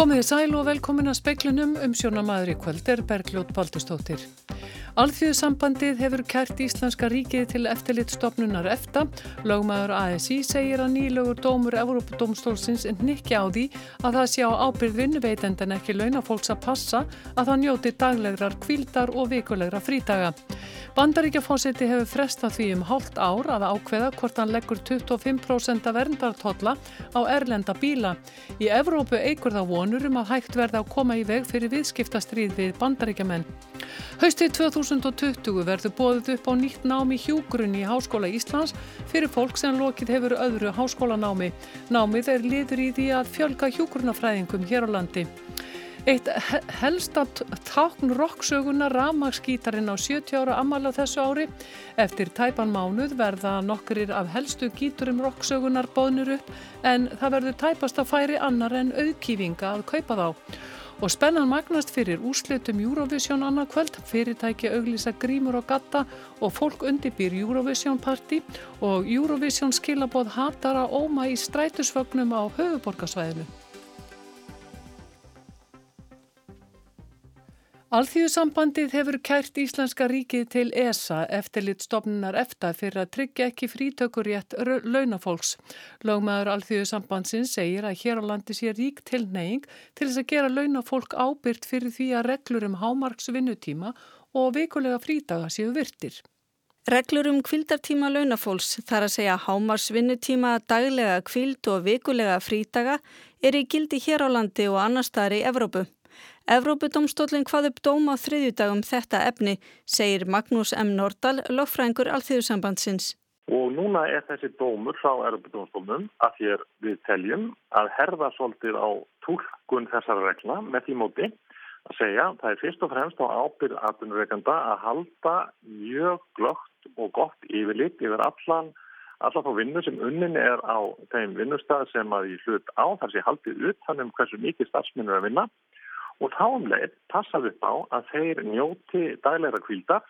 Komiði sæl og velkomin að speiklinum um sjónamaður í kvöld er Bergljót Baldustóttir. Alþjóðsambandið hefur kært Íslenska ríkið til eftirlitstofnunar EFTA. Lögmaður ASI segir að nýlögur dómur Európa-dómstólsins nikki á því að það sé á ábyrð vinnuveitend en ekki launafólks að passa að það njóti daglegrar kvildar og vikulegra frítaga. Bandaríkjafósiti hefur frestað því um hálft ár að ákveða hvort hann leggur 25% af verndartotla á erlenda bíla. Í Evrópu eigur það vonur um að hægt verða að koma í veg fyrir viðskiptastríð við bandaríkjamenn. Haustið 2020 verður bóðið upp á nýtt námi hjúgrunni í Háskóla Íslands fyrir fólk sem lokið hefur öðru háskólanámi. Námið er liður í því að fjölga hjúgrunafræðingum hér á landi. Eitt helsta tákn roksöguna Ramagsgítarinn á 70 ára ammala þessu ári. Eftir tæpan mánuð verða nokkurir af helstu gíturum roksögunar bóðnur upp en það verður tæpast að færi annar en auðkýfinga að kaupa þá. Og spennan magnast fyrir úrslitum Eurovision annað kvöld, fyrirtæki auglýsa grímur og gatta og fólk undirbýr Eurovision party og Eurovision skilaboð hatara óma í strætusvögnum á höfuborgarsvæðinu. Alþjóðsambandið hefur kært Íslenska ríkið til ESA eftirlit stofnunar EFTA fyrir að tryggja ekki frítökurétt launafólks. Lógmaður Alþjóðsambandsins segir að hér á landi sé rík tilneying til þess að gera launafólk ábyrt fyrir því að reglur um hámarksvinnutíma og vikulega frítaga séu virtir. Reglur um kvildartíma launafólks þar að segja hámarsvinnutíma, daglega kvild og vikulega frítaga er í gildi hér á landi og annar staðar í Evrópu. Evrópudómstólinn hvað upp dóma á þriðjúdagum þetta efni, segir Magnús M. Nordal, lögfræðingur Alþjóðsambandsins. Og núna er þessi dómur frá Evrópudómstólunum að þér við teljum að herða svolítið á tólkun þessara regla með því móti að segja það er fyrst og fremst á ábyrð aðunreikanda að halda mjög glögt og gott yfirlit yfir allan allar þá vinnu sem unnin er á þeim vinnustæð sem að í hlut á þar sé haldið ut þannig um hversu mikið starfsminnur að vinna og þá um leið passar upp á að þeir njóti dagleira kvíldar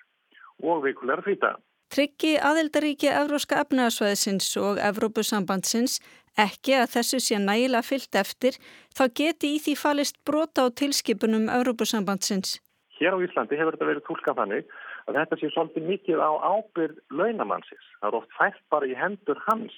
og vikulegra frýta. Tryggi aðeldaríki Evróska efnaðsvæðisins og Evrópusambandsins ekki að þessu sé nægilega fyllt eftir, þá geti í því falist brota á tilskipunum Evrópusambandsins. Hér á Íslandi hefur þetta verið tólkað þannig að þetta sé svolítið mikið á ábyrð launamannsins. Það er oft fælt bara í hendur hans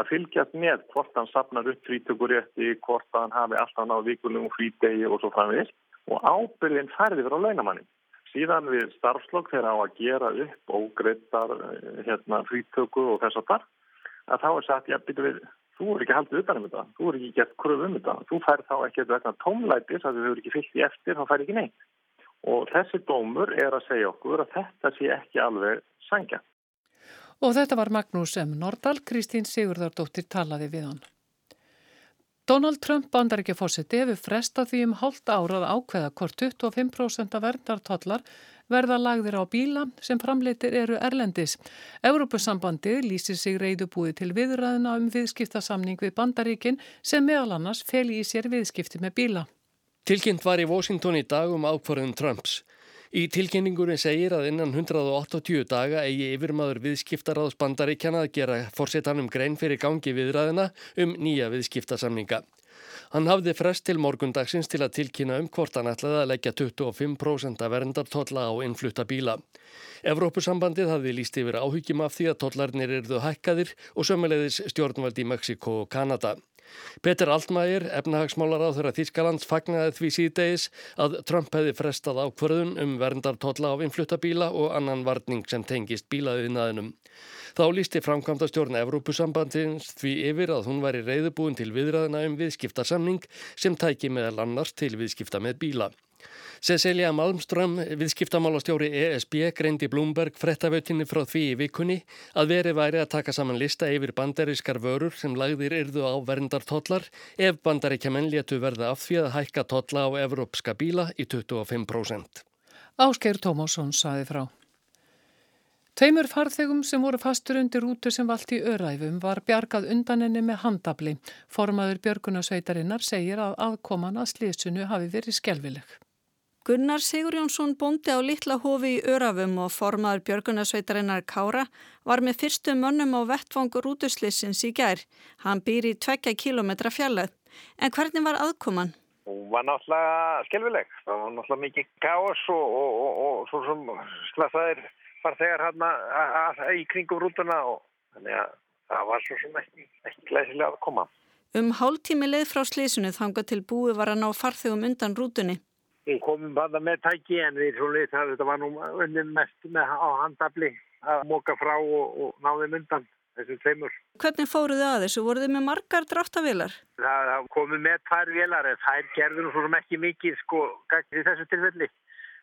að fylgjast með hvort hann sapnar upp frítökurétti, hvort hann hafi alltaf náðu vikulum frítegi og svo framvegist og ábyrðin færði fyrir á launamannin. Síðan við starfslokk þegar á að gera upp ógreittar eh, hérna, frítöku og þess að þar, að þá er sagt, já, byrju við, þú er ekki haldið utan um þetta, þú er ekki gett kröfu um þetta, þú fær þá ekki eitthvað tómlætis að þau eru ekki fyllt í eftir, þá fær ekki neitt. Og þessi dómur er að segja okkur að þetta sé ekki alveg sangja. Og þetta var Magnús M. Nordal, Kristín Sigurðardóttir talaði við hann. Donald Trump bandaríkja fórseti hefur frestað því um hálft árað ákveða hvort 25% af verndartollar verða lagðir á bíla sem framleitir eru erlendis. Európusambandið lýsir sig reyðubúið til viðræðina um viðskiptasamning við bandaríkin sem meðal annars feli í sér viðskipti með bíla. Tilkynnt var í Washington í dag um ákvarðun Trumps. Í tilkynningunni segir að innan 180 daga eigi yfirmaður viðskiptaráðs bandaríkjana að gera fórsetanum grein fyrir gangi viðræðina um nýja viðskiptasamninga. Hann hafði frest til morgundagsins til að tilkynna um hvort hann ætlaði að leggja 25% af verndartolla á innflutta bíla. Evrópusambandið hafði líst yfir áhyggjum af því að tollarnir erðu hækkaðir og sömulegðis stjórnvaldi í Mexiko og Kanada. Peter Altmaier, efnahagsmálar á þeirra Þýskalands, fagnaði því síðdegis að Trump hefði frestað ákvarðun um verndartotla á innfluttabíla og annan varning sem tengist bílaðiðnaðinum. Þá lísti framkvæmda stjórn Evrópusambandins því yfir að hún væri reyðubúin til viðræðina um viðskiptarsamning sem tæki meðal annars til viðskipta með bíla. Cecilia Malmström, viðskiptamálastjóri ESB, greindi Blúmberg frettafautinni frá því í vikunni að veri væri að taka saman lista yfir bandarískar vörur sem lagðir yrðu á verndartollar ef bandaríkjaman letu verða af því að hækka tolla á evrópska bíla í 25%. Áskeir Tómásson saði frá. Tveimur farþegum sem voru fastur undir rútu sem vald í öræfum var bjargað undaninni með handabli. Formaður Björgunarsveitarinnar segir að aðkoman að slísunu hafi verið skjálfileg. Gunnar Sigur Jónsson bóndi á Littla hofi í Örafum og formaður Björgunarsveitarinnar Kára var með fyrstu mönnum á vettfangur útuslissins í gær. Hann býr í tvekja kilometra fjallað. En hvernig var aðkoman? Hún var náttúrulega skjálfileg. Það var náttúrulega mikið káos og, og, og, og svo sem slasaðir farþegar hérna í kringum rútuna og þannig að það var svo sem ekki, ekki glæsilega að koma. Um hálftími leið frá slísunu þanga til búi var að ná farþegum undan rútunni. Við komum bara með tæki en við svo leitt að þetta var nú unni mest með á handafli að móka frá og, og náðum undan þessum tveimur. Hvernig fóruðu að þessu? Voruðu með margar dráttavilar? Það, það komið með tvær vilar en þær gerður nú svona ekki mikið sko í þessu tilfelli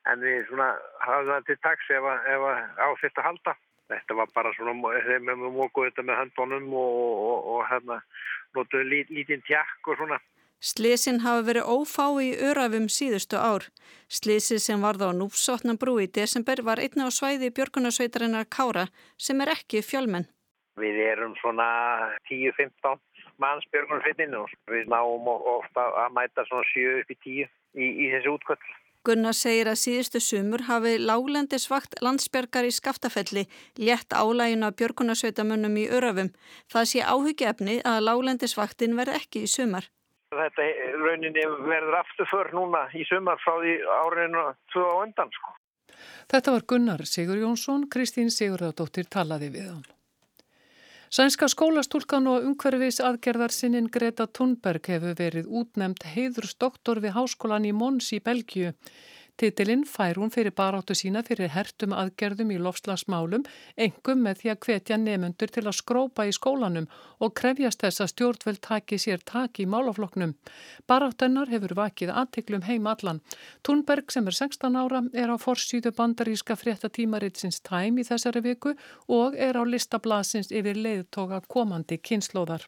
en við svona hafðum það til taks ef, ef ásett að halda. Þetta var bara svona, þeim við mókuðu þetta með höndunum og, og, og hérna notuðu lít, lítinn tjakk og svona. Sliðsinn hafa verið ófá í örafum síðustu ár. Sliðsinn sem varð á Núpsotnabrú í desember var einna á svæði Björgunarsveitarinnar Kára sem er ekki fjölmenn. Við erum svona 10-15 manns Björgunarsveitinu og við náum ofta að mæta svona 7 upp í 10 í, í þessu útkvöld. Gunnar segir að síðustu sumur hafi láglendisvakt landsbergar í skaftafelli létt álægin af björgunarsveitamönnum í örafum. Það sé áhugjefni að láglendisvaktin verð ekki í sumar. Þetta rauninni verður afturför núna í sumar frá því árinu tvö á undan. Sko. Þetta var Gunnar Sigur Jónsson, Kristín Sigurðardóttir talaði við hann. Sænska skólastúlkan og umhverfis aðgerðarsinnin Greta Thunberg hefur verið útnemd heiðursdoktor við háskólan í Mons í Belgiu. Titilinn fær hún fyrir baráttu sína fyrir hertum aðgerðum í lofslagsmálum, engum með því að hvetja nefnundur til að skrópa í skólanum og krefjast þess að stjórnveld taki sér taki í málafloknum. Baráttennar hefur vakið aðtiklum heim allan. Thunberg sem er 16 ára er á forsýðu bandaríska fréttatímaritsins tæm í þessari viku og er á listablasins yfir leiðtoga komandi kynnslóðar.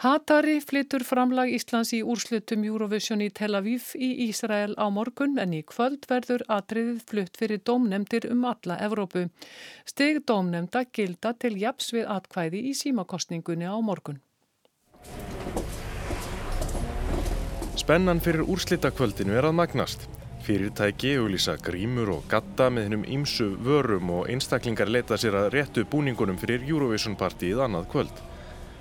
Hatari flyttur framlag Íslands í úrslutum Eurovision í Tel Aviv í Ísrael á morgun en í kvöld verður atriðið flutt fyrir dómnemdir um alla Evrópu. Steg dómnemda gilda til japs við atkvæði í símakostningunni á morgun. Spennan fyrir úrslitakvöldinu er að magnast. Fyrirtæki auglýsa grímur og gatta með hennum ímsu vörum og einstaklingar leta sér að réttu búningunum fyrir Eurovision partíið annað kvöld.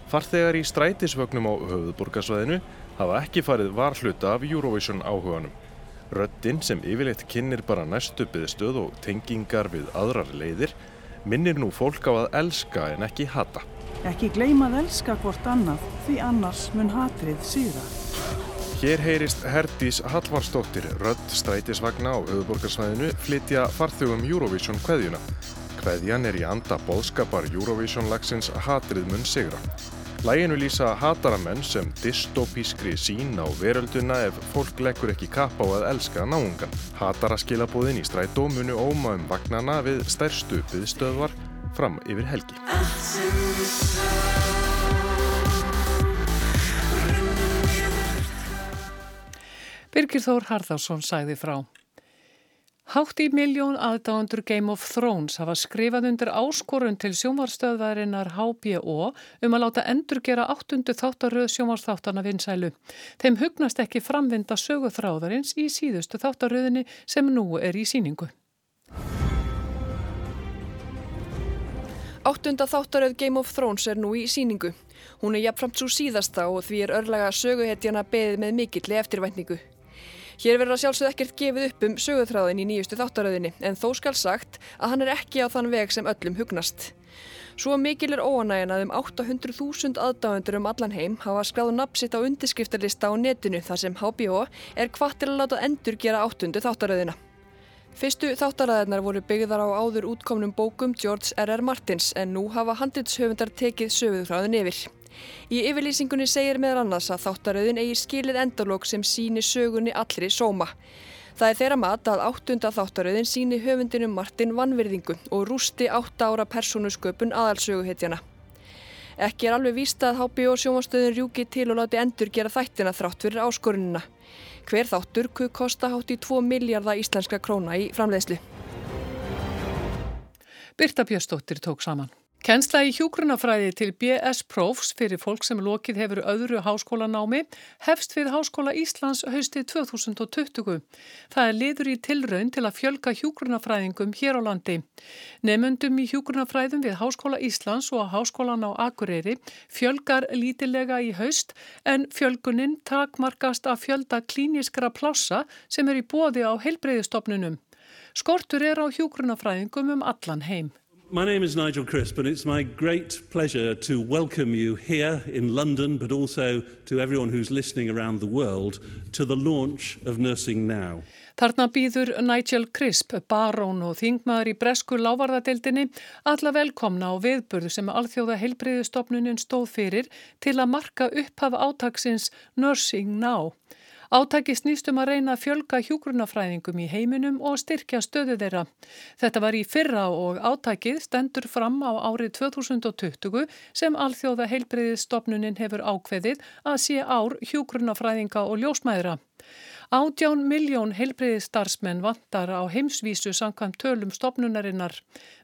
Farþegar í strætisvögnum á höfuðborgarsvæðinu hafa ekki farið varhluta af Eurovision áhuganum. Röddinn sem yfirleitt kynir bara næstu byðstöð og tengingar við aðrar leiðir minnir nú fólk á að elska en ekki hata. Ekki gleymað elska hvort annað því annars mun hatrið síða. Hér heyrist Herdís Hallvarsdóttir rödd strætisvagna á höfuðborgarsvæðinu flytja farþugum Eurovision kveðjuna. Kveðjan er í anda bóðskapar Eurovision lagsins Hatrið mun sigra. Læginu lýsa hataramenn sem dystopískri sín á verölduna ef fólk leggur ekki kappa á að elska náungan. Hataraskilabóðin í strætó munu óma um vagnana við stærstu byðstöðvar fram yfir helgi. Birgir Þór Harðarsson sæði frá. Hátt í miljón aðdáðandur Game of Thrones hafa skrifað undir áskorun til sjómarstöðvarinnar HBO um að láta endur gera áttundu þáttaröð sjómarsþáttana vinsælu. Þeim hugnast ekki framvinda söguþráðarins í síðustu þáttaröðinni sem nú er í síningu. Áttunda þáttaröð Game of Thrones er nú í síningu. Hún er jafnframt svo síðasta og því er örlega söguhetjana beðið með mikilli eftirvætningu. Hér verður að sjálfsögð ekkert gefið upp um sögurþráðin í nýjustu þáttaröðinni en þó skal sagt að hann er ekki á þann veg sem öllum hugnast. Svo mikil er óanægjan að um 800.000 aðdáendur um allan heim hafa skráðu nafnsitt á undirskriftarlista á netinu þar sem HBO er hvað til að láta endur gera áttundu þáttaröðina. Fyrstu þáttaræðarnar voru byggðar á áður útkomnum bókum George R.R. Martins en nú hafa handlitshöfundar tekið sögurþráðin yfir. Í yfirlýsingunni segir meðal annars að þáttaröðin eigi skilið endalók sem síni sögunni allri sóma. Það er þeirra mat að áttunda þáttaröðin síni höfundinum Martin vannverðingu og rústi átta ára persónusköpun aðalsöguhetjana. Ekki er alveg víst að HBO sjómastöðin rjúki til og láti endur gera þættina þrátt fyrir áskorunina. Hver þáttur kuð kosta hátt í 2 miljardar íslenska króna í framleiðslu. Birta Björnsdóttir tók saman. Kennsla í hjúgrunafræði til BS Profs fyrir fólk sem lokið hefur öðru háskólanámi hefst við Háskóla Íslands haustið 2020. Það er liður í tilraun til að fjölga hjúgrunafræðingum hér á landi. Nefnundum í hjúgrunafræðum við Háskóla Íslands og Háskólan á Akureyri fjölgar lítilega í haust en fjölguninn takmarkast af fjölda klíniskra plássa sem er í bóði á heilbreyðistofnunum. Skortur er á hjúgrunafræðingum um allan heim. My name is Nigel Crisp, and it's my great pleasure to welcome you here in London, but also to everyone who's listening around the world, to the launch of Nursing Now. Þarna býður Nigel Crisp, barón og þingmaður í bresku lávarðadeildinni, alla velkomna á viðburðu sem alþjóða heilbreyðustofnunin stóð fyrir til að marka upphaf átaksins Nursing Now. Átaki snýstum að reyna að fjölga hjúgrunafræðingum í heiminum og styrkja stöðu þeirra. Þetta var í fyrra og átakið stendur fram á árið 2020 sem alþjóða heilbreyðistofnunin hefur ákveðið að sé ár hjúgrunafræðinga og ljósmæðra. Átján miljón heilbreyðistarsmenn vantar á heimsvísu samkvæmt tölum stopnunarinnar.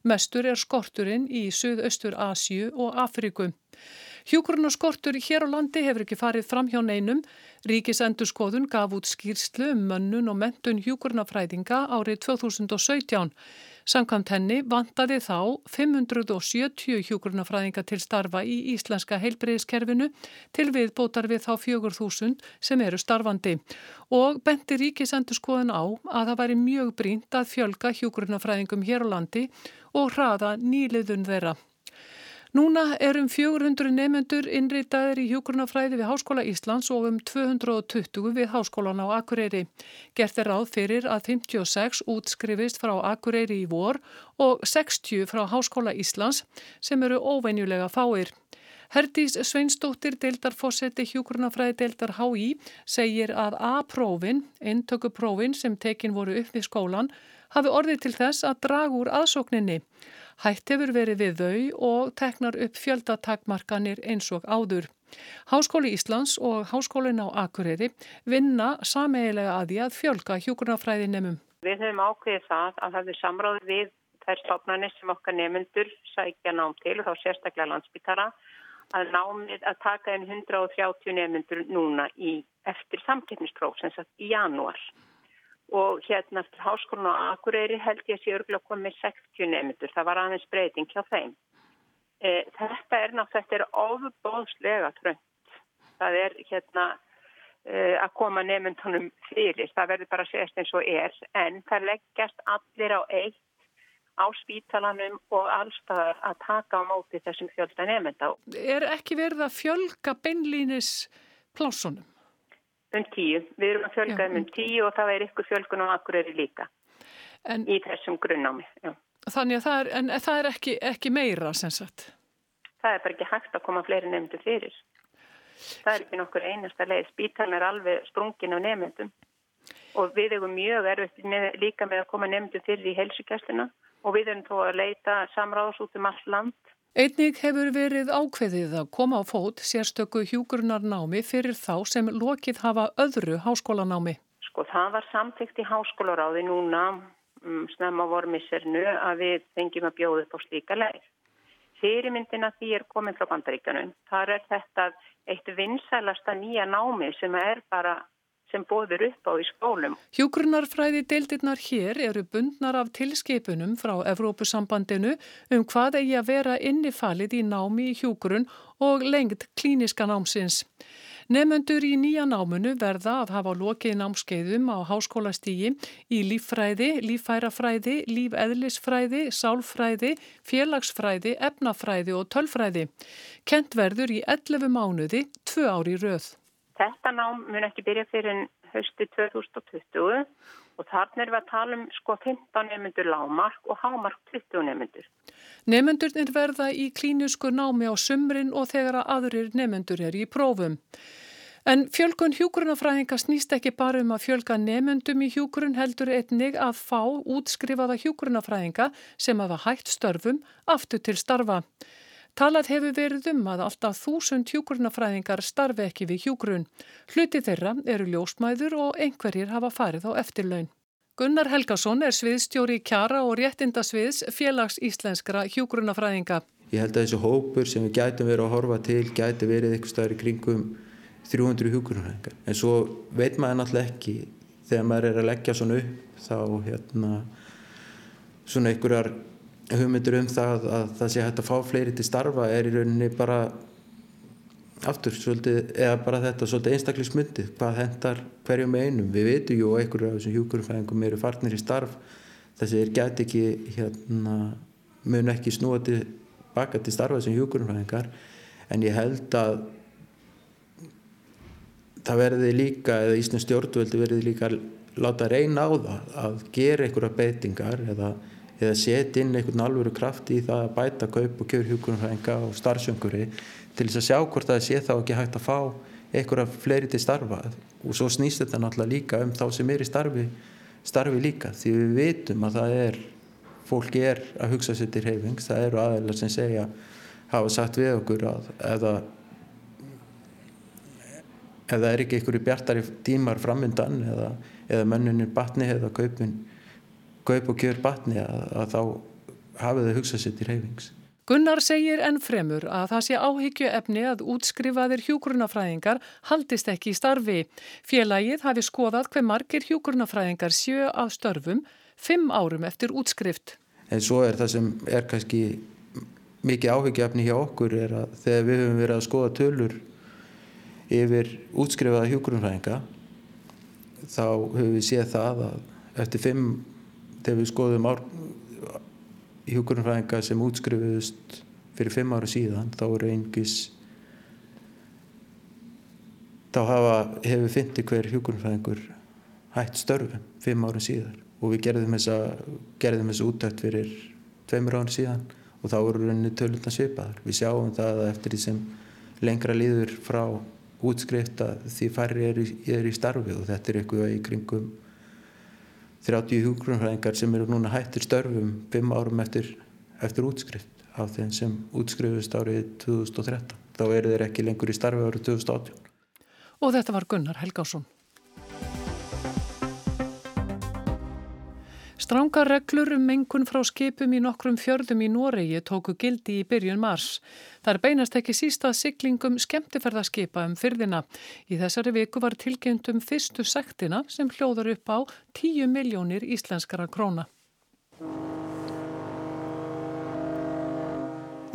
Mestur er skorturinn í Suðaustur Asju og Afriku. Hjúgrunaskortur hér á landi hefur ekki farið fram hjá neinum. Ríkisendurskoðun gaf út skýrslu um mönnun og mentun hjúgrunafræðinga árið 2017. Samkvæmt henni vantaði þá 570 hjúgrunafræðinga til starfa í íslenska heilbreyðiskerfinu til viðbótar við þá 4000 sem eru starfandi og benti ríkisendurskoðun á að það væri mjög brínt að fjölga hjúgrunafræðingum hér á landi og hraða nýliðun þeirra. Núna er um 400 nefnendur innritaðir í hjókurnafræði við Háskóla Íslands og um 220 við Háskólan á Akureyri. Gert er ráð fyrir að 56 útskrifist frá Akureyri í vor og 60 frá Háskóla Íslands sem eru óvenjulega fáir. Herdís Sveinsdóttir deildarfossetti hjókurnafræði deildar HÍ segir að A-prófin, eintökuprófin sem tekin voru upp við skólan, hafi orðið til þess að draga úr aðsókninni. Hætt hefur verið við þau og teknar upp fjöldatakmarkanir eins og áður. Háskóli Íslands og Háskólin á Akureyri vinna sameigilega að því að fjölga hjúkurnafræði nefnum. Við höfum ákveðið það að það er samráð við þær stofnarnir sem okkar nefnundur sækja nám til og þá sérstaklega landsbytara að námið að taka inn 130 nefnundur núna í, eftir samkeppnispróf sem sagt í janúar og hérna eftir háskólan á Akureyri held ég að sé örgulega komið 60 nefndur, það var aðeins breyting hjá þeim. E, þetta er náttúrulega, ofubóðslega trönd, það er hérna e, að koma nefndunum fyrir, það verður bara sést eins og er, en það leggjast allir á eitt á spítalanum og allstaðar að taka á móti þessum fjölda nefnda. Er ekki verið að fjölga beinlínis plásunum? Um tíu. Við erum að fjölga um, um tíu og það er ykkur fjölgun á akkuröri líka en, í þessum grunnámi. Já. Þannig að það er, en, það er ekki, ekki meira sem sagt? Það er bara ekki hægt að koma fleiri nefndu fyrir. Það er ekki nokkur einasta leið. Spítalinn er alveg sprungin á nefndum og við erum mjög erfitt með, líka með að koma nefndu fyrir í helsugæsluna og við erum þó að leita samráðs út um allt land Einnig hefur verið ákveðið að koma á fót sérstöku hjúgrunarnámi fyrir þá sem lokið hafa öðru háskólanámi. Sko það var samtíkt í háskólaráði núna um, snemma vormissernu að við fengjum að bjóða upp á slíka leið. Fyrirmyndina því er komin frá bandaríkanum. Það er þetta eitt vinsælasta nýja námi sem er bara sem bóður upp á í skólum. Hjúgrunarfræði deildirnar hér eru bundnar af tilskipunum frá Evrópusambandinu um hvað eigi að vera innifalið í námi í hjúgrun og lengt klíniska námsins. Nefnendur í nýja námunu verða að hafa lokið námskeiðum á háskólastígi í líffræði, líffærafræði, lífeðlisfræði, sálfræði, félagsfræði, efnafræði og tölfræði. Kent verður í 11 mánuði, tvö ári rauð. Þetta nám mun ekki byrja fyrir en höstu 2020 og þarna er við að tala um sko 15 nefnendur lágmark og hámark 20 nefnendur. Nefnendurnir verða í klínusku námi á sumrin og þegar að aðurir nefnendur er í prófum. En fjölgun hjúgrunafræðinga snýst ekki bara um að fjölga nefnendum í hjúgrun heldur einnig að fá útskrifaða hjúgrunafræðinga sem hafa hægt störfum aftur til starfa. Talað hefur verið um að alltaf þúsund hjúgrunafræðingar starfi ekki við hjúgrun. Hluti þeirra eru ljósmæður og einhverjir hafa farið á eftirlaun. Gunnar Helgason er sviðstjóri kjara og réttindasviðs félags íslenskra hjúgrunafræðinga. ég held að þessu hópur sem við gætum verið að horfa til gæti verið eitthvað staður í kringum 300 hjúkurunarfræðingar en svo veit maður náttúrulega ekki þegar maður er að leggja svona upp þá hérna svona einhverjar hugmyndur um það að það sé hægt að fá fleiri til starfa er í rauninni bara aftur svolítið, eða bara þetta svolítið einstaklismyndið, hvað hendar hverjum einum, við veitum jú einhverju af þessum hjúkurfæðingum eru farnir í starf. Þessi er gæti ekki hérna, mun ekki snúa til baka til starfa sem hjúkurfæðingar en ég held að það verði líka, eða Íslands stjórnvöldi verði líka láta reyna á það að gera einhverja beitingar eða eða setja inn einhvern alvöru kraft í það að bæta kaup og kjör hjúkurumfræðinga og starfsjönguri til þess að sjá hvort það sé þá ekki hægt að fá einhverja fleiri til starfa. Og svo snýst þetta náttúrulega líka um þá sem er í starfi, starfi líka því við vitum að það er fólki er að hugsa sér til reyfings það eru aðeins sem segja hafa sagt við okkur að eða það er ekki einhverju bjartari tímar framöndan eða, eða mönnunin batni eða kaupin kaup og kjör batni að, að þá hafið þau hugsað sér til reyfings. Gunnar segir enn fremur að það sé áhyggju efni að útskrifaðir hjúgrunafræðingar haldist ekki í starfi. Félagið hafi skoðað hver margir hjúgrunafræðingar sjö af störfum fimm árum eftir útskrift. En svo er það sem er kannski mikið áhyggju efni hjá okkur er að þegar við höfum verið að skoða tölur yfir útskrifaða hjúgrunafræðinga þá höfum við séð það að eftir fimm þegar við skoðum hjúkurnfræðinga sem útskrifuðust fyrir fimm ára síðan þá eru einhvers þá hafa, hefur fyndi hver hjúkurnfræðingur hætt störfum fimm ára síðan og við gerðum þessa, gerðum þessa útækt fyrir tveimur ára síðan og þá eru rauninni tölutna svipaðar. Við sjáum það að eftir því sem lengra líður frá útskrifta því færri er í, er í starfi og þetta er eitthvað í kringum 30 húgrunfræðingar sem eru núna hættir störfum 5 árum eftir, eftir útskrift af þeim sem útskrifust árið 2013. Þá eru þeir ekki lengur í starfi árið 2018. Og þetta var Gunnar Helgásson. Strángar reglur um mengun frá skipum í nokkrum fjörðum í Noregi tóku gildi í byrjun mars. Það er beinast ekki sísta siglingum skemmtiferðarskipa um fyrðina. Í þessari viku var tilgjönd um fyrstu sektina sem hljóðar upp á 10 miljónir íslenskara króna.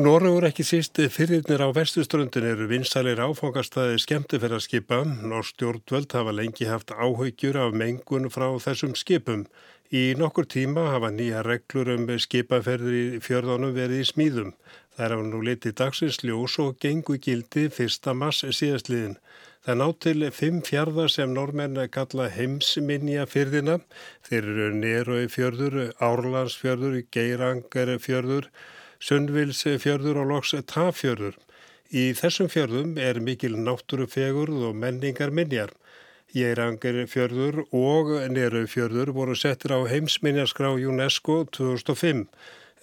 Norrögur ekki síst fyrirnir á vestuströndin eru vinsalir áfangastæði skemmtiferðarskipa. Norrstjórnvöld hafa lengi haft áhaugjur af mengun frá þessum skipum. Í nokkur tíma hafa nýja reglur um skipaferðir í fjörðunum verið í smíðum. Það er á nú litið dagsins ljós og gengu gildi fyrsta mass síðastliðin. Það ná til fimm fjörðar sem normenn kalla heimsminja fyrðina. Þeir eru Neroi fjörður, Árlandsfjörður, Geirangarfjörður, Sundvilsfjörður og loks Tafjörður. Í þessum fjörðum er mikil náttúrufegurð og menningar minjar. Jeirangerfjörður og Nerufjörður voru settir á heimsminjarskrá UNESCO 2005.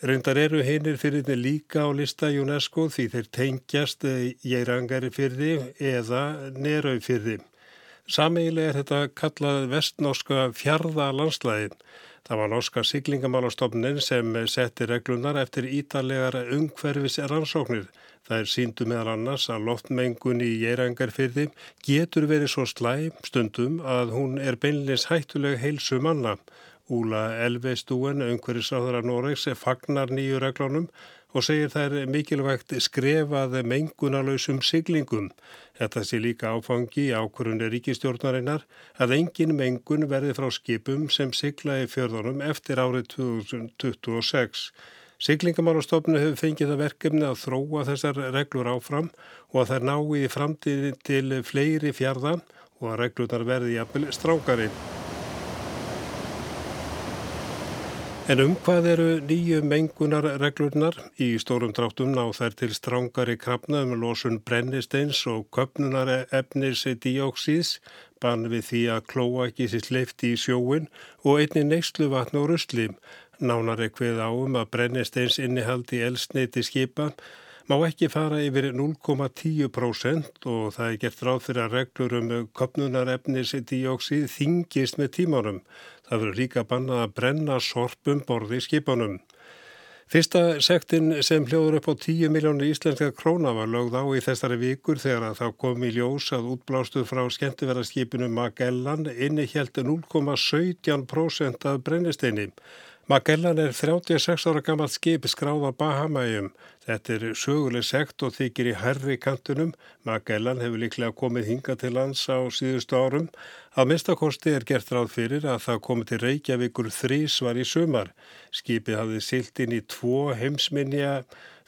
Reyndar eru hinnir fyrirni líka á lista UNESCO því þeir tengjast Jeirangerfjörði eða Nerufjörði. Sameigilega er þetta kallað vestnorska fjörða landslæðin. Það var norska siglingamálastofnin sem setti reglunar eftir ítarlegar umhverfis rannsóknir. Það er síndu meðal annars að loftmengun í Jeirangarfyrði getur verið svo slæm stundum að hún er beinleins hættuleg heilsu manna. Úla Elveistúen, umhverfisáðara Noregs, fagnar nýju reglunum og segir er mikilvægt skrefað mengunarlausum siglingum. Þetta sé líka áfangi í ákvörunni ríkistjórnarinnar að engin mengun verði frá skipum sem sigla í fjörðunum eftir árið 2026. Siglingamálastofnu hefur fengið það verkefni að þróa þessar reglur áfram og að þær nái í framtíði til fleiri fjörða og að reglunar verði jafnvel strákari. En um hvað eru nýju mengunarreglurnar? Í stórum dráttum ná þær til strángari krafna um losun brennisteins og köpnunarefnis dióksís, bann við því að klóa ekki sér sleifti í sjóin og einni neyslu vatn og rusli. Nánar er hvið á um að brennisteins innihaldi elsneiti skipa má ekki fara yfir 0,10% og það er gert ráð fyrir að reglur um köpnunarefnis dióksið þingist með tímanum. Það verður líka bannað að brenna sorpum borði skipanum. Fyrsta sektin sem hljóður upp á 10 miljónir íslenska króna var lögð á í þessari vikur þegar að þá kom í ljós að útblástuð frá skemmtiverðarskipinu Magellan inni helt 0,17% af brennisteini. Magellan er 36 ára gammalt skip skráða Bahamæjum. Þetta er söguleg sekt og þykir í herri kantunum. Magellan hefur líklega komið hinga til lands á síðustu árum. Að minnstakosti er gert ráð fyrir að það komið til Reykjavíkur þrísvar í sumar. Skipið hafði silt inn í tvo heimsminja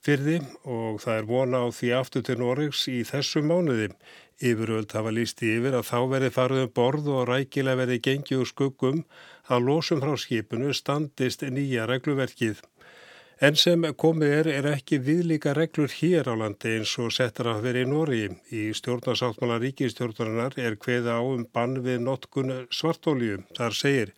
fyrði og það er vona á því aftur til Norregs í þessum mánuði. Yfiröld hafa líst yfir að þá verði farið um borð og rækilega verði gengið úr skuggum að losum frá skipinu standist nýja regluverkið. En sem komið er, er ekki viðlíka reglur hér á landi eins og settar að vera í Nóri. Í stjórnarsáttmála ríkistjórnarinnar er hveða á um bann við notkun svartólju. Þar segir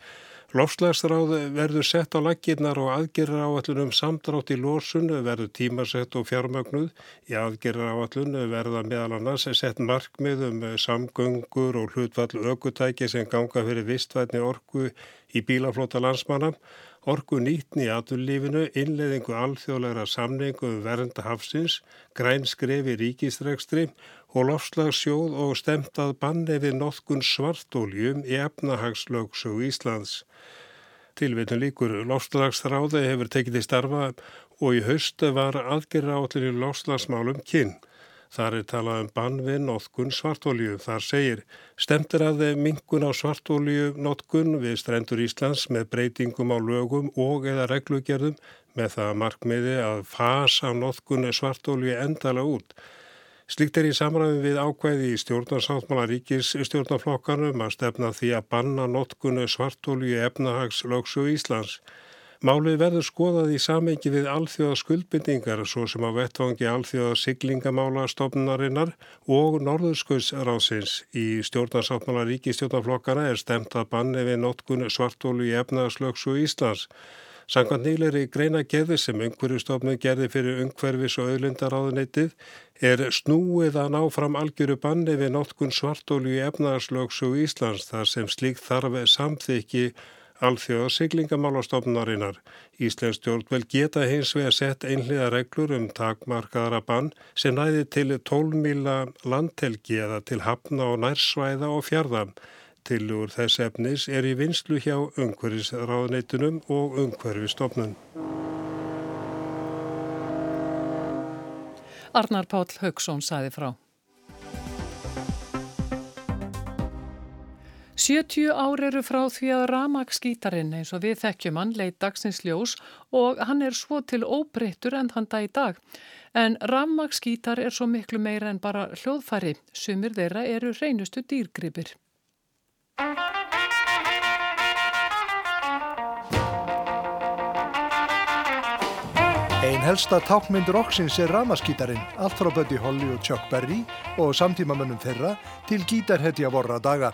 Lofslagsráð verður sett á laggirnar og aðgerra áallunum samdrátt í lósun verður tímasett og fjármögnuð. Í aðgerra áallun verða meðal annars sett markmið um samgöngur og hlutfall aukutæki sem ganga fyrir vistvætni orgu í bílaflota landsmanna, orgu nýtni í aturlífinu, innleðingu alþjóðlegra samningu um vernda hafsins, græn skrefi ríkistregstri og lofslagsjóð og stemtað banni við notkun svartóljum í efnahagslögsug Íslands. Tilvitun líkur lofslagsráði hefur tekið í starfa og í haustu var aðgerra í lofslagsmálum kinn. Þar er talað um bann við notkun svartólju. Þar segir stemtir að mingun á svartólju notkun við strendur Íslands með breytingum á lögum og eða reglugerðum með það markmiði að fasa notkun svartólju endala út. Slikt er í samræðum við ákvæði í stjórnarsáttmála ríkis stjórnarflokkanum að stefna því að banna notkun svartólju efnahags lögsu Íslands. Málið verður skoðað í samengi við alþjóða skuldbindingar svo sem á vettvangi alþjóða siglingamála stofnunarinnar og norðurskauðsráðsins. Í stjórnarsáttmála ríkistjórnarflokkana er stemt að banni við notkun svartólu í efnaðslöksu Íslands. Sankant nýleri greina gerði sem umhverjustofnun gerði fyrir umhverfis og auðlindaráðuneytið er snúið að ná fram algjöru banni við notkun svartólu í efnaðslöksu Íslands þar sem slíkt þarf samþykki Alþjóða siglingamálastofnarinnar. Íslensk stjórnvel geta hins vega sett einhliða reglur um takmarkaðara bann sem næði til 12 mila landtelgi eða til hafna og nærsvæða og fjörða. Tilur þess efnis er í vinslu hjá umhverfisráðneitunum og umhverfistofnun. Arnar Páll Haugsson saði frá. 70 ár eru frá því að Ramagsgítarinn eins og við þekkjum hann leit dagsins ljós og hann er svo til óbreyttur en hann dag í dag. En Ramagsgítar er svo miklu meira en bara hljóðfæri. Sumir þeirra eru reynustu dýrgripir. Einn helsta tákmyndur okksins er Ramaskítarinn, allt frá Buddy Holly og Chuck Berry og samtímamönnum þeirra til gítarhetja vorra daga.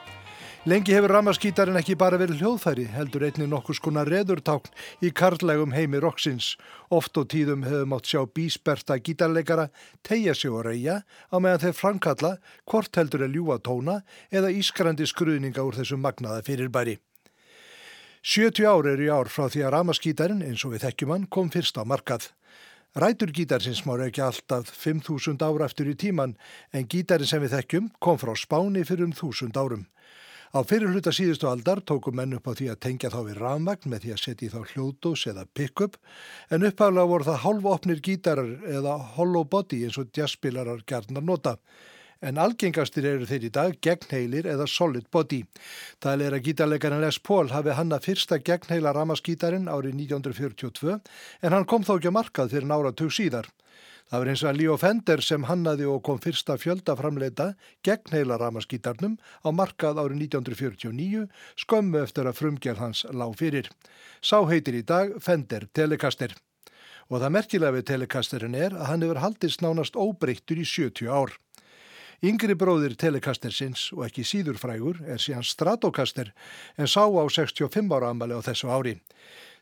Lengi hefur ramaskítarinn ekki bara verið hljóðfæri, heldur einni nokkus konar reðurtákn í karlægum heimi roksins. Oft og tíðum hefur mátt sjá bísberta gítarleikara tegja sig og reyja á meðan þeir framkalla hvort heldur er ljúa tóna eða ískrandi skruðninga úr þessum magnaða fyrirbæri. 70 ár eru í ár frá því að ramaskítarinn, eins og við þekkjum hann, kom fyrst á markað. Rætur gítarsins má ekki alltaf 5.000 ára eftir í tíman en gítarinn sem við þekkjum kom frá Spáni fyrir um 1000 árum. Á fyrirluta síðustu aldar tóku menn upp á því að tengja þá við rafmagn með því að setja í þá hljóðdós eða pick-up en uppháðlega voru það hálfopnir gítarar eða hollow body eins og jazzspilarar gerðnar nota. En algengastir eru þeir í dag gegnheilir eða solid body. Það er að gítarleikarinn Les Paul hafi hanna fyrsta gegnheila ramaskítarinn árið 1942 en hann kom þó ekki að markað fyrir nára tug síðar. Það var eins að Leo Fender sem hannaði og kom fyrsta fjöldaframleita gegn heila ramaskítarnum á markað árið 1949 skömmu eftir að frumgerð hans lág fyrir. Sá heitir í dag Fender Telecaster. Og það merkilega við Telecasterin er að hann hefur haldist nánast óbreyttur í 70 ár. Yngri bróðir Telecastersins og ekki síður frægur er síðan Stratocaster en sá á 65 ára amali á þessu ári.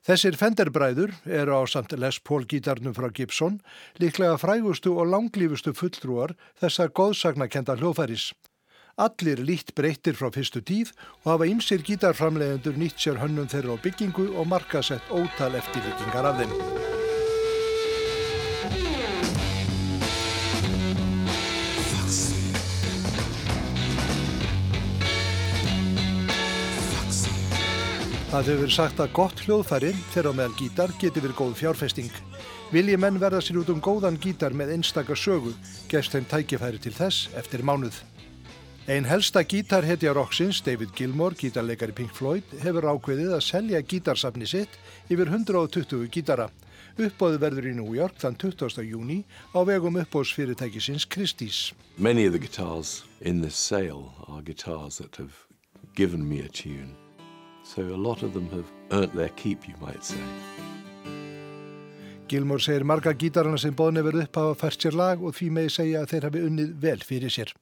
Þessir Fenderbræður eru á samt Les Paul gítarnum frá Gibson líklega frægustu og langlífustu fulltrúar þessar góðsagnakenda hljóðfæris. Allir lít breyttir frá fyrstu tíð og hafa ymsir gítarframlegendur nýtt sér hönnum þeirra á byggingu og markasett ótal eftirvikingar af þeim. Það hefur verið sagt að gott hljóðfæri, þeirra meðal gítar, geti verið góð fjárfesting. Vilji menn verða sér út um góðan gítar með einstakar sögu, gefst þeim tækifæri til þess eftir mánuð. Einn helsta gítarhetja Roxins, David Gilmour, gítarleikari Pink Floyd, hefur ákveðið að selja gítarsafni sitt yfir 120 gítara. Uppbóðu verður í New York þann 20. júni á vegum uppbóðsfyrirtækisins Christie's. Many of the guitars in this sale are guitars that have given me a tune. So a lot of them have earned their keep, you might say. Gilmore segir marga gítarana sem bóðin hefur upp hafa fært sér lag og því með segja að þeir hafi unnið vel fyrir sér.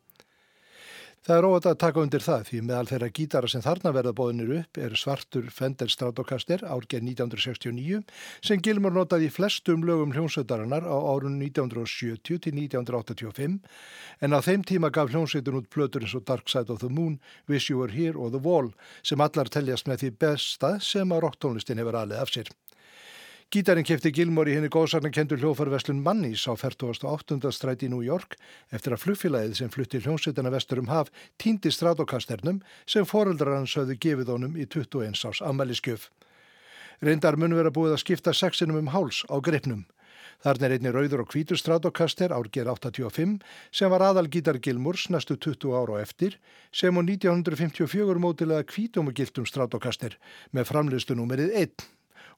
Það er óvægt að taka undir það því meðal þeirra gítara sem þarna verða bóðinir upp er svartur Fender Stratocaster árgeð 1969 sem Gilmur notaði í flestum lögum hljómsveitarinnar á árun 1970 til 1985 en á þeim tíma gaf hljómsveitin út plötur eins og Dark Side of the Moon, Wish You Were Here og The Wall sem allar teljast með því besta sem að rocktónlistin hefur alið af sér. Gítarinn kefti Gilmore í henni góðsarnakendur hljófarverslun Mannís á 48. stræti í New York eftir að flugfélagið sem flutti hljómsveitana vestur um haf týndi stratokasternum sem foreldrar hans höfðu gefið honum í 21 árs ammæliskjöf. Reyndar mun vera búið að skipta sexinum um háls á greipnum. Þarna er einni rauður og hvítur stratokaster árger 85 sem var aðal gítar Gilmurs næstu 20 ára og eftir sem á 1954 mótilega hvítum og giltum stratokaster með framlistunúmerið 1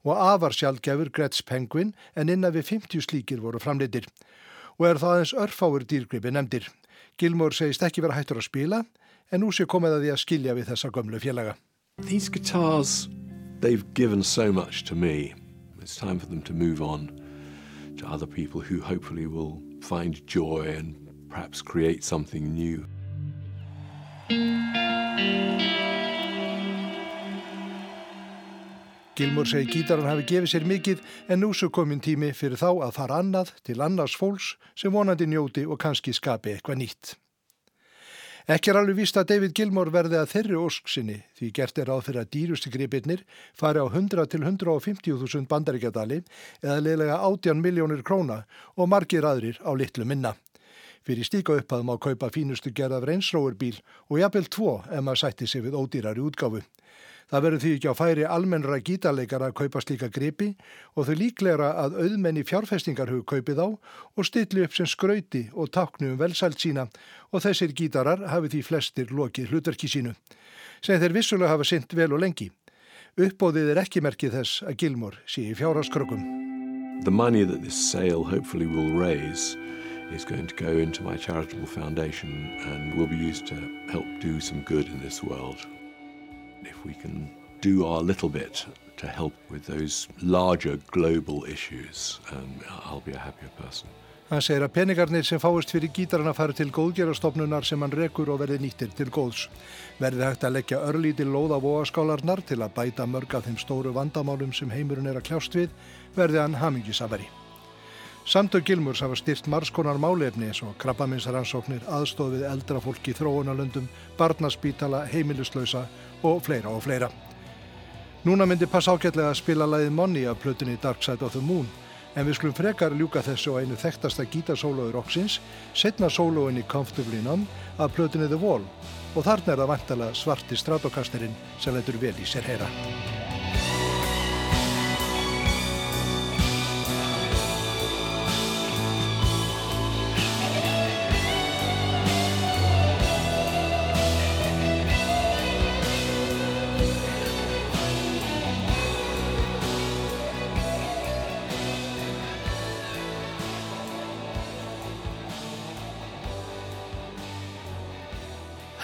og afar sjálfgefur Gretz Penguin en innan við 50 slíkir voru framleitir. Og er það aðeins örfáur dýrgripi nefndir. Gilmore segist ekki vera hættur að spila en nú sé komið að því að skilja við þessa gömlu félaga. These guitars, they've given so much to me. It's time for them to move on to other people who hopefully will find joy and perhaps create something new. Gilmur segi gítaran hafi gefið sér mikið en nú svo komin tími fyrir þá að fara annað til annars fólks sem vonandi njóti og kannski skapi eitthvað nýtt. Ekki er alveg víst að David Gilmore verði að þeirri ósk sinni því gert er áð fyrir að dýrusti gripirnir fari á 100 til 150.000 bandaríkjadali eða leiðlega 18 miljónir króna og margir aðrir á litlu minna. Fyrir stíka upphæðum á kaupa fínustu gerðaf reynsróurbíl og jafnvel tvo ef maður sætti sig við ódýrari útgáfu. Það verður því ekki á færi almennra gítarleikara að kaupa slíka gripi og þau líklegra að auðmenni fjárfestingar hug kaupið á og stilli upp sem skrauti og taknu um velsælt sína og þessir gítarar hafi því flestir lokið hlutverki sínu. Sem þeir vissulega hafa synt vel og lengi. Uppbóðið er ekki merkið þess að Gilmor sé í fjárháskrökkum. The money that this sale hopefully will raise is going to go into my charitable foundation and will be used to help do some good in this world. If we can do our little bit to help with those larger global issues, um, I'll be a happier person. Hann segir að peningarnir sem fáist fyrir gítarana fara til góðgerastofnunar sem hann rekur og verði nýttir til góðs. Verði hægt að leggja örlítil lóð á vóaskálarnar til að bæta mörg af þeim stóru vandamálum sem heimurinn er að kljást við, verði hann hamingisafari. Samtök Gilmurs hafa styrt margskonar málefni eins og krabbaminsaransóknir, aðstofið eldra fólki í þróunalöndum, barnaspítala, heimilislausa og fleira og fleira. Núna myndi pass ágætlega að spila læðið Money af plötunni Dark Side of the Moon en við skulum frekar ljúka þessu á einu þekktasta gítarsólaður oksins, setna sólóinni Comfortably Numb af plötunni The Wall og þarna er það vantala svarti stratokasterinn sem letur vel í sér heyra.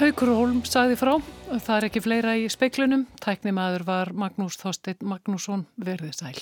Haukur Holm sagði frá, það er ekki fleira í speiklunum, tæknimaður var Magnús Þorstein Magnússon. Verðið sæl.